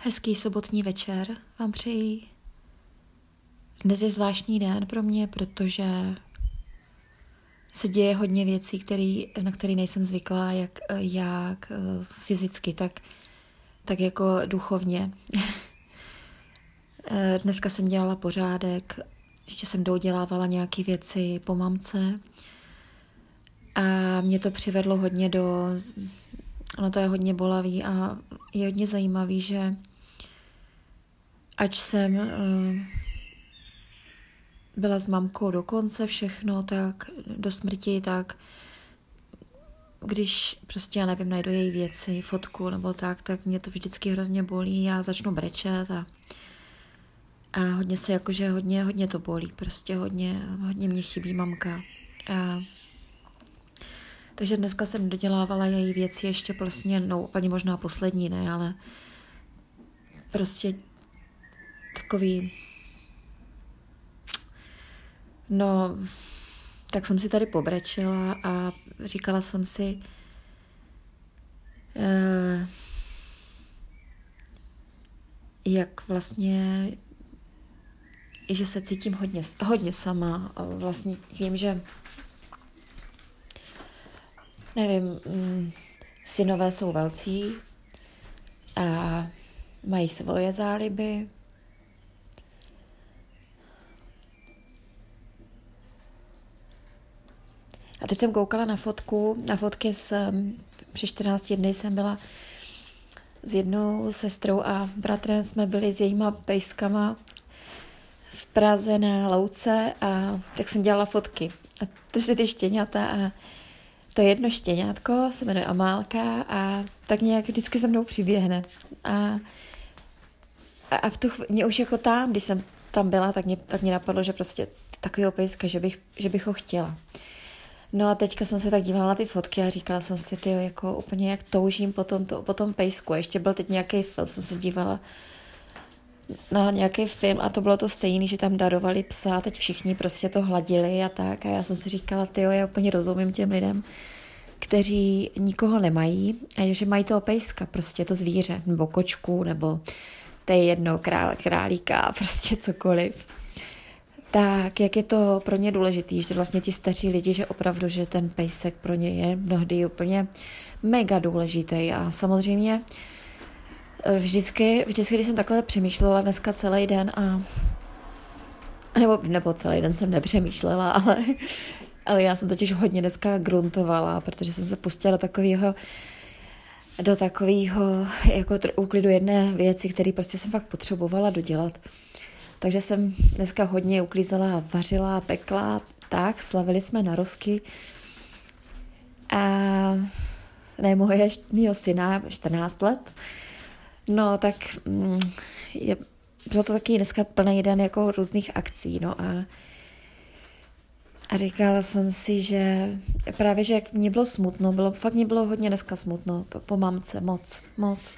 Hezký sobotní večer vám přeji. Dnes je zvláštní den pro mě, protože se děje hodně věcí, který, na které nejsem zvyklá, jak, jak eh, fyzicky, tak, tak jako duchovně. Eh, dneska jsem dělala pořádek, ještě jsem doudělávala nějaké věci po mamce a mě to přivedlo hodně do... Ono to je hodně bolavý a je hodně zajímavý, že Ať jsem uh, byla s mamkou do konce všechno, tak do smrti, tak když prostě, já nevím, najdu její věci, fotku nebo tak, tak mě to vždycky hrozně bolí, já začnu brečet a, a hodně se jakože hodně, hodně to bolí, prostě hodně, hodně mě chybí mamka. A, takže dneska jsem dodělávala její věci ještě vlastně, no úplně možná poslední, ne, ale prostě takový, no, tak jsem si tady pobrečila a říkala jsem si, eh, jak vlastně, že se cítím hodně, hodně sama. Vlastně tím, že nevím, mm, synové jsou velcí a mají svoje záliby, teď jsem koukala na fotku, na fotky s, při 14 dny jsem byla s jednou sestrou a bratrem jsme byli s jejíma pejskama v Praze na louce a tak jsem dělala fotky. A to jsou ty štěňata a to jedno štěňátko se jmenuje Amálka a tak nějak vždycky se mnou přiběhne. A, a, a v tu chvíli, mě už jako tam, když jsem tam byla, tak mě, tak mě napadlo, že prostě takový pejska, že bych, že bych ho chtěla. No a teďka jsem se tak dívala na ty fotky a říkala jsem si, ty jako úplně jak toužím po tom, to, po tom pejsku. Ještě byl teď nějaký film, jsem se dívala na nějaký film a to bylo to stejné, že tam darovali psa a teď všichni prostě to hladili a tak a já jsem si říkala, ty já úplně rozumím těm lidem, kteří nikoho nemají a že mají toho pejska, prostě to zvíře, nebo kočku, nebo to je jedno, král, králíka, prostě cokoliv tak jak je to pro ně důležitý, že vlastně ti staří lidi, že opravdu, že ten pejsek pro ně je mnohdy úplně mega důležitý a samozřejmě eh, vždycky, vždycky, když jsem takhle přemýšlela dneska celý den a nebo, nebo celý den jsem nepřemýšlela, ale, ale já jsem totiž hodně dneska gruntovala, protože jsem se pustila do takového do takového jako úklidu jedné věci, které prostě jsem fakt potřebovala dodělat. Takže jsem dneska hodně uklízela, vařila, pekla, tak, slavili jsme na rozky. A ne moje, mýho syna, 14 let. No, tak mm, je, bylo to taky dneska plný den jako různých akcí, no a a říkala jsem si, že právě, že jak mě bylo smutno, bylo, fakt mě bylo hodně dneska smutno po, po mamce, moc, moc.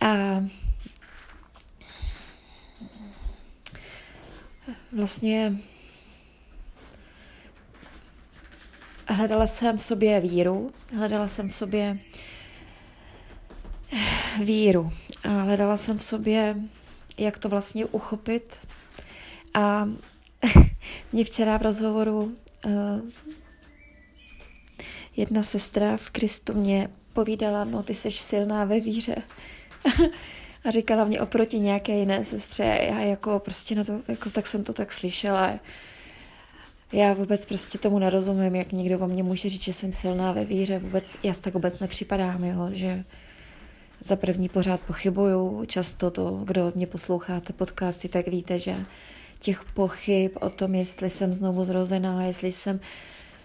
A vlastně hledala jsem v sobě víru, hledala jsem v sobě víru a hledala jsem v sobě, jak to vlastně uchopit. A mě včera v rozhovoru uh, jedna sestra v Kristu mě povídala, no ty jsi silná ve víře. a říkala mě oproti nějaké jiné sestře, já jako prostě na to, jako tak jsem to tak slyšela. Já vůbec prostě tomu nerozumím, jak někdo o mě může říct, že jsem silná ve víře, vůbec, já tak vůbec nepřipadám, jo, že za první pořád pochybuju, často to, kdo mě posloucháte podcasty, tak víte, že těch pochyb o tom, jestli jsem znovu zrozená, jestli jsem,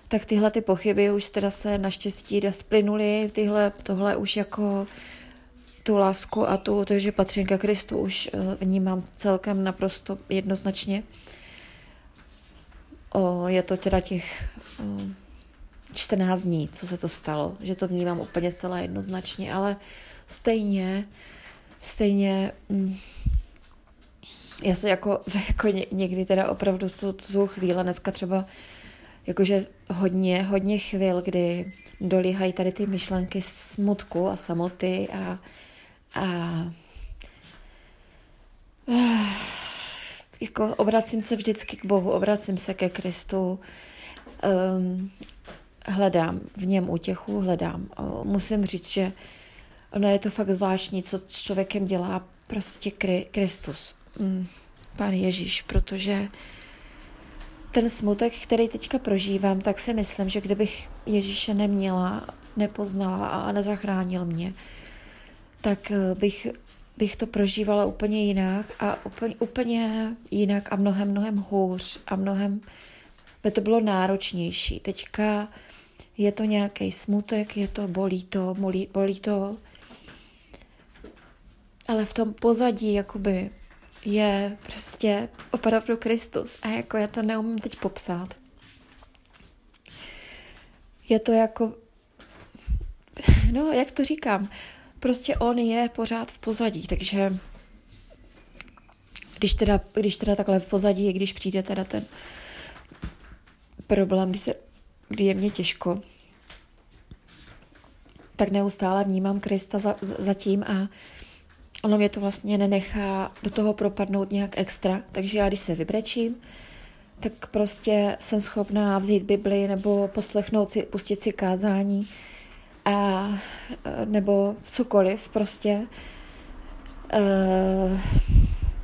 tak tyhle ty pochyby už teda se naštěstí splynuly, tyhle, tohle už jako tu lásku a tu, to, že patřím ke Kristu, už eh, vnímám celkem naprosto jednoznačně. O, je to teda těch o, 14 dní, co se to stalo, že to vnímám úplně celé jednoznačně, ale stejně, stejně mm, já se jako, jako někdy teda opravdu jsou chvíle, dneska třeba jakože hodně, hodně chvil, kdy dolíhají tady ty myšlenky smutku a samoty a a jako obracím se vždycky k Bohu, obracím se ke Kristu, um, hledám v něm útěchu, hledám. Musím říct, že ono je to fakt zvláštní, co s člověkem dělá prostě Kristus, um, Pán Ježíš, protože ten smutek, který teďka prožívám, tak si myslím, že kdybych Ježíše neměla, nepoznala a nezachránil mě, tak eh, bych, bych to prožívala úplně jinak a úplně, úplně jinak a mnohem, mnohem hůř a mnohem by to bylo náročnější. Teďka je to nějaký smutek, je to, bolí to, bolí, bolí to, ale v tom pozadí jakoby je prostě opravdu Kristus a jako já to neumím teď popsat. Je to jako, no jak to říkám, prostě on je pořád v pozadí, takže když teda, když teda takhle v pozadí, když přijde teda ten problém, kdy, se, kdy je mě těžko, tak neustále vnímám Krista za, za tím a ono mě to vlastně nenechá do toho propadnout nějak extra. Takže já, když se vybrečím, tak prostě jsem schopná vzít Bibli nebo poslechnout si, pustit si kázání a nebo cokoliv prostě. Uh,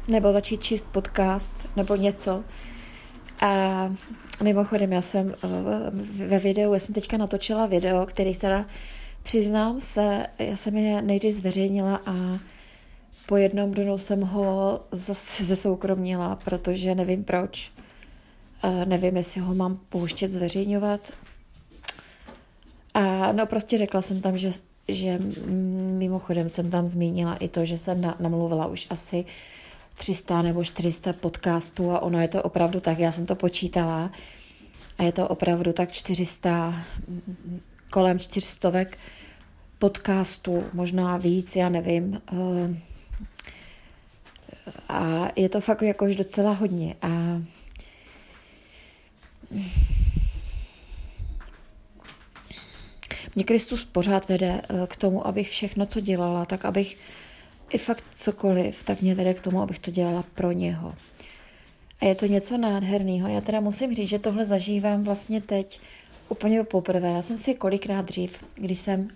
nebo začít číst podcast nebo něco. A mimochodem, já jsem ve videu, já jsem teďka natočila video, který teda přiznám se, já jsem je nejdy zveřejnila a po jednom dnu jsem ho zase zesoukromnila, protože nevím proč. Nevím, jestli ho mám pouštět zveřejňovat. A no prostě řekla jsem tam, že, že mimochodem jsem tam zmínila i to, že jsem na, namluvila už asi 300 nebo 400 podcastů a ono je to opravdu tak, já jsem to počítala a je to opravdu tak 400, kolem 400 podcastů, možná víc, já nevím. Uh, a je to fakt jako už docela hodně. A mě Kristus pořád vede eh, k tomu, abych všechno, co dělala, tak abych i fakt cokoliv, tak mě vede k tomu, abych to dělala pro něho. A je to něco nádherného. Já teda musím říct, že tohle zažívám vlastně teď úplně poprvé. Já jsem si kolikrát dřív, když jsem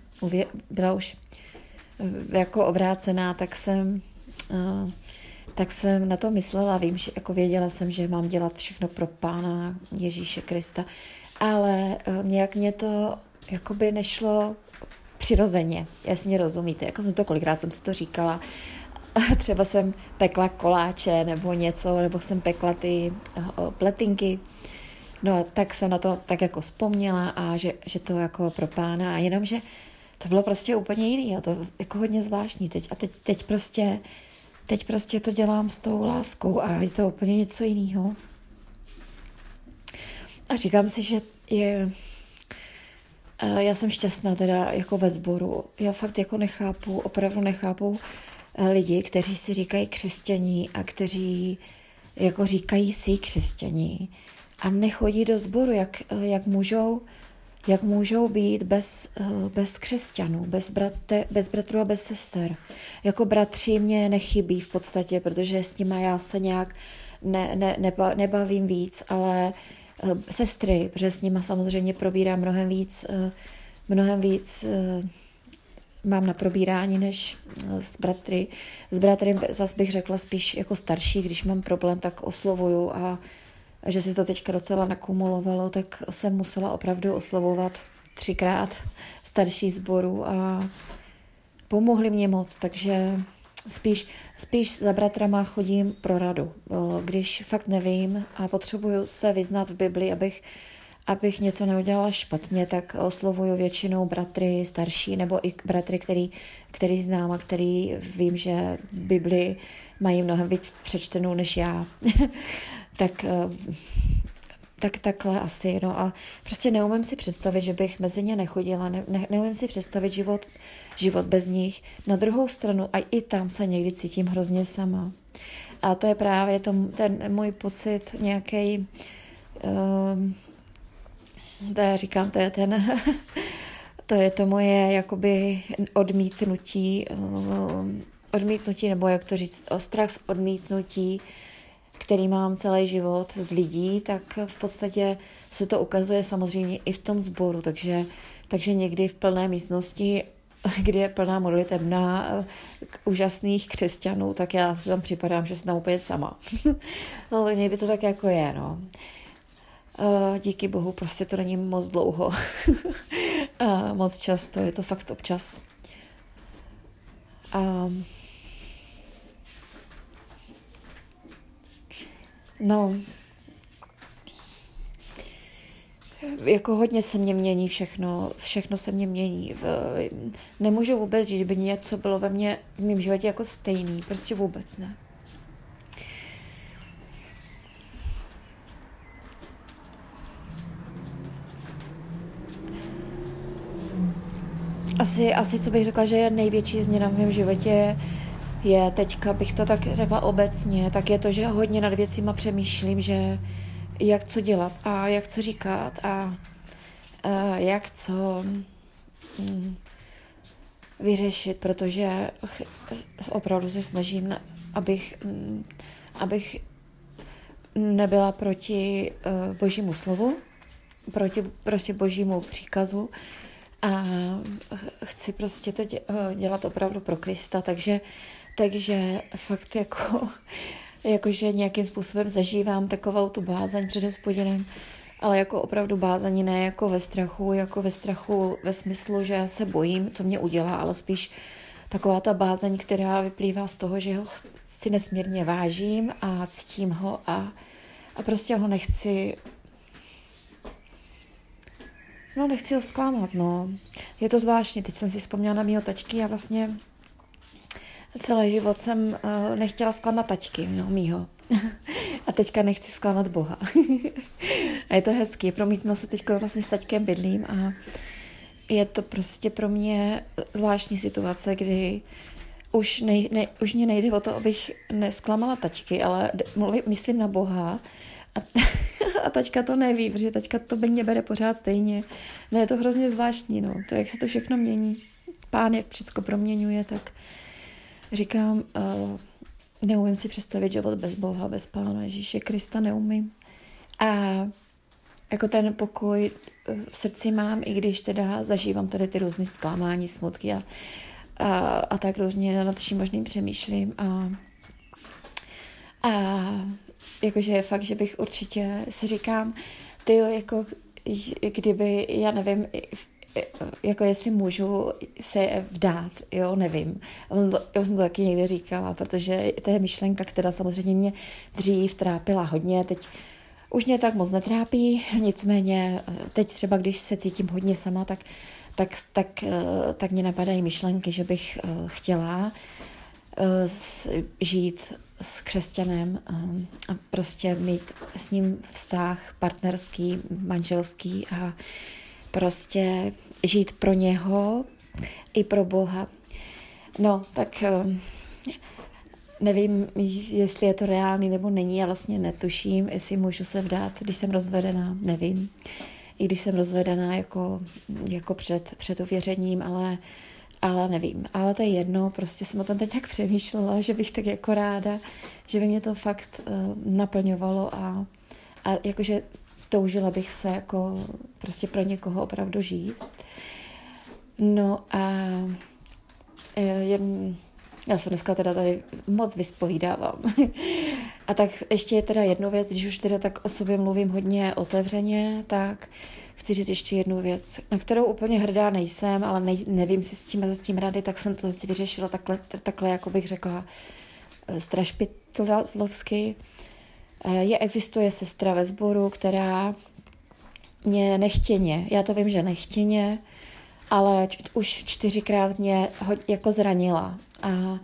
byla už eh, jako obrácená, tak jsem uh, tak jsem na to myslela, vím, že jako věděla jsem, že mám dělat všechno pro Pána Ježíše Krista, ale uh, nějak mě to jakoby nešlo přirozeně, jestli mě rozumíte, jako jsem to kolikrát jsem si to říkala, třeba jsem pekla koláče nebo něco, nebo jsem pekla ty uh, pletinky, no tak jsem na to tak jako vzpomněla a že, že to jako pro pána. A jenom, že to bylo prostě úplně jiný a to jako hodně zvláštní. Teď a teď, teď prostě Teď prostě to dělám s tou láskou a je to úplně něco jiného. A říkám si, že je, eh, já jsem šťastná teda jako ve sboru. Já fakt jako nechápu, opravdu nechápu eh, lidi, kteří si říkají křesťaní a kteří jako říkají si křesťaní a nechodí do sboru, jak, eh, jak můžou jak můžou být bez, eh, bez křesťanů, bez, brate, bez bratrů a bez sester. Jako bratři mě nechybí v podstatě, protože s nimi já se nějak ne, ne, neba, nebavím víc, ale eh, sestry, protože s nimi samozřejmě probírám mnohem víc, eh, mnohem víc mám na probírání než s bratry. S bratry zase bych řekla spíš jako starší, když mám problém, tak oslovuju a a že se to teďka docela nakumulovalo, tak jsem musela opravdu oslovovat třikrát starší sboru a pomohli mě moc, takže spíš, spíš za bratrama chodím pro radu. Když fakt nevím a potřebuju se vyznat v Bibli, abych, abych něco neudělala špatně, tak oslovuju většinou bratry starší nebo i bratry, který, který znám a který vím, že Bibli mají mnohem víc přečtenou než já. tak, tak takhle asi, no a prostě neumím si představit, že bych mezi ně nechodila, ne, ne, neumím si představit život, život bez nich. Na druhou stranu, a i tam se někdy cítím hrozně sama. A to je právě to, ten můj pocit nějaký, um, to já říkám, to je ten, to je to moje jakoby odmítnutí um, odmítnutí, nebo jak to říct, strach z odmítnutí, který mám celý život z lidí, tak v podstatě se to ukazuje samozřejmě i v tom sboru, takže, takže někdy v plné místnosti kdy je plná modlitebna eh, úžasných křesťanů, tak já si tam připadám, že jsem tam úplně sama. no někdy to tak jako je, no. Uh, díky bohu, prostě to není moc dlouho. uh, moc často, je to fakt občas. Um, no, jako hodně se mě mění všechno, všechno se mě mění. Nemůžu vůbec říct, že by něco bylo ve mně, v mém životě jako stejný, prostě vůbec ne. Asi, asi co bych řekla, že je největší změna v mém životě, je teďka, bych to tak řekla obecně, tak je to, že hodně nad věcima přemýšlím, že jak co dělat a jak co říkat a, a jak co mm, vyřešit, protože opravdu se snažím, abych, mm, abych nebyla proti uh, božímu slovu, proti prostě božímu příkazu a chci prostě to eh, dělat opravdu pro Krista, takže, takže fakt jako jakože nějakým způsobem zažívám takovou tu bázaň před hospodinem, ale jako opravdu bázaní ne jako ve strachu, jako ve strachu ve smyslu, že se bojím, co mě udělá, ale spíš taková ta bázeň, která vyplývá z toho, že ho si nesmírně vážím a ctím ho a, a prostě ho nechci No, nechci ho zklamat, no. Je to zvláštní, teď jsem si vzpomněla na mýho taťky, já vlastně Celý život jsem uh, nechtěla zklamat taťky, no, mýho. a teďka nechci zklamat Boha. a je to hezký. Promítnu se teďka vlastně s taťkem bydlím a je to prostě pro mě zvláštní situace, kdy už, nej, ne, už mě nejde o to, abych nesklamala taťky, ale mluvím, myslím na Boha a, a taťka to neví, protože taťka to mě bere pořád stejně. No je to hrozně zvláštní, no, to jak se to všechno mění. Pán jak všechno proměňuje, tak Říkám, uh, neumím si představit život bez Boha, bez Pána Ježíše Krista, neumím. A jako ten pokoj v srdci mám, i když teda zažívám tady ty různé zklamání, smutky a, a, a tak různě nad vším možným přemýšlím a, a jakože je fakt, že bych určitě si říkám, ty jako kdyby, já nevím, jako jestli můžu se vdát, jo, nevím. Já jsem to taky někde říkala, protože to je myšlenka, která samozřejmě mě dřív trápila hodně, teď už mě tak moc netrápí, nicméně teď třeba, když se cítím hodně sama, tak, tak, tak, tak mě napadají myšlenky, že bych eh, chtěla eh, žít s křesťanem eh, a prostě mít s ním vztah partnerský, manželský a prostě žít pro něho i pro Boha. No, tak eh, nevím, jestli je to reálný nebo není, já vlastně netuším, jestli můžu se vdát, když jsem rozvedená, nevím. I když jsem rozvedená jako, jako před, před uvěřením, ale, ale nevím. Ale to je jedno, prostě jsem o tom teď tak přemýšlela, že bych tak jako ráda, že by mě to fakt uh, naplňovalo a, a jakože toužila bych se jako prostě pro někoho opravdu žít. No a e, je, já se dneska teda tady moc vyspovídávám. a tak ještě je teda jednu věc, když už teda tak o sobě mluvím hodně otevřeně, tak chci říct ještě jednu věc, na kterou úplně hrdá nejsem, ale nej, nevím si s tím za tím rady, tak jsem to vyřešila takhle, takhle jako bych řekla, e, strašpitlovsky. Eh, je, existuje sestra ve sboru, která mě nechtěně, já to vím, že nechtěně, ale č- už čtyřikrát mě ho, jako zranila. A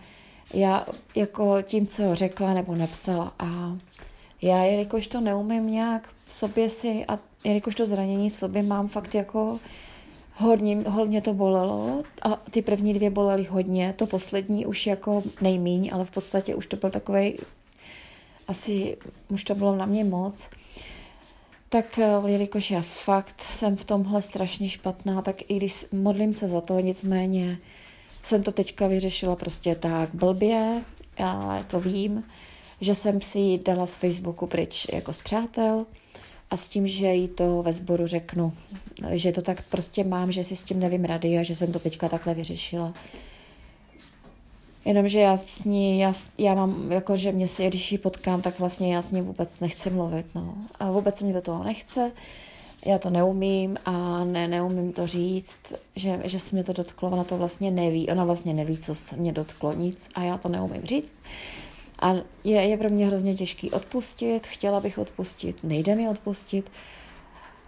já jako tím, co řekla nebo napsala. A já, jelikož to neumím nějak v sobě si, a jelikož to zranění v sobě mám fakt jako hodně, hodně to bolelo a ty první dvě bolely hodně, to poslední už jako nejmíň, ale v podstatě už to byl takový asi už to bylo na mě moc, tak eh, jelikož já fakt jsem v tomhle strašně špatná, tak i když modlím se za to, nicméně jsem to teďka vyřešila prostě tak blbě, já to vím, že jsem si ji dala z Facebooku pryč jako z přátel a s tím, že jí to ve sboru řeknu, že to tak prostě mám, že si s tím nevím rady a že jsem to teďka takhle vyřešila. Jenomže já s ní, já, já mám, jako že mě si, když ji potkám, tak vlastně já s ní vůbec nechci mluvit, no. A vůbec mi do toho nechce, já to neumím a ne, neumím to říct, že, že se mě to dotklo, ona to vlastně neví, ona vlastně neví, co se mě dotklo, nic. A já to neumím říct. A je, je pro mě hrozně těžký odpustit, chtěla bych odpustit, nejde mi odpustit,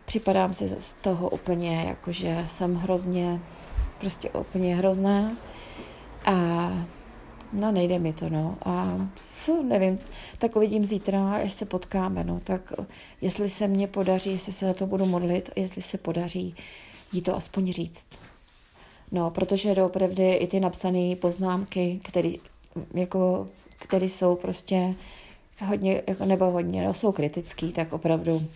připadám si z toho úplně, jakože jsem hrozně, prostě úplně hrozná. A no nejde mi to, no. A fu, nevím, tak uvidím zítra, až se potkáme, no. Tak jestli se mně podaří, jestli se na to budu modlit, jestli se podaří jí to aspoň říct. No, protože doopravdy i ty napsané poznámky, které jako, které jsou prostě hodně, jako, nebo hodně, no, jsou kritický, tak opravdu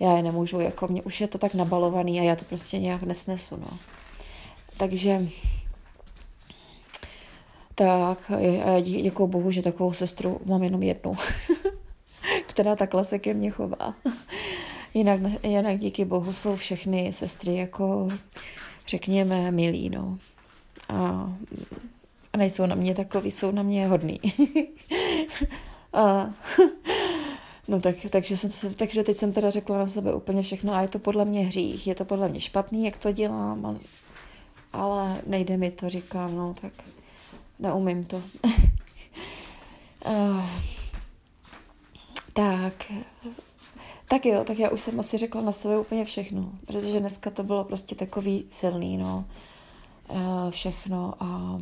já je nemůžu, jako mě už je to tak nabalovaný a já to prostě nějak nesnesu, no. Takže tak a děkuji bohu, že takovou sestru mám jenom jednu, která takhle se ke mně chová. jinak, jinak díky bohu jsou všechny sestry jako, řekněme, milí, no. A, a nejsou na mě takový, jsou na mě hodný. a, no tak, takže, jsem se, takže teď jsem teda řekla na sebe úplně všechno a je to podle mě hřích, je to podle mě špatný, jak to dělám, ale nejde mi to, říkám, no tak neumím to. uh, tak, tak jo, tak já už jsem asi řekla na sebe úplně všechno, protože dneska to bylo prostě takový silný, no, uh, všechno a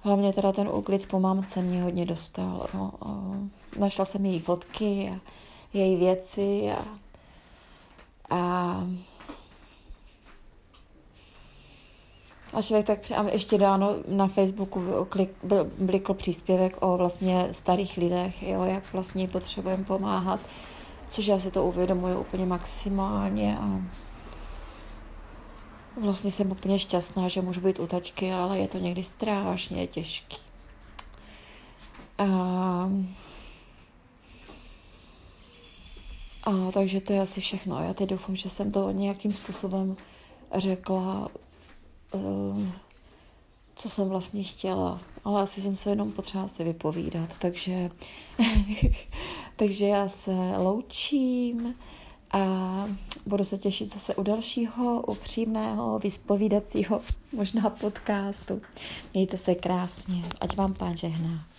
hlavně teda ten úklid po mámce mě hodně dostal, no, uh, našla jsem její fotky a její věci a, a A člověk tak a ještě dáno na Facebooku klik, byl, blikl příspěvek o vlastně starých lidech, jo, jak vlastně potřebujeme pomáhat, což já si to uvědomuji úplně maximálně a vlastně jsem úplně šťastná, že můžu být u taťky, ale je to někdy strašně těžký. A, a takže to je asi všechno. Já teď doufám, že jsem to nějakým způsobem řekla co jsem vlastně chtěla, ale asi jsem se jenom potřeba se vypovídat, takže, takže já se loučím a budu se těšit zase u dalšího upřímného, vyspovídacího možná podcastu. Mějte se krásně, ať vám pán žehná.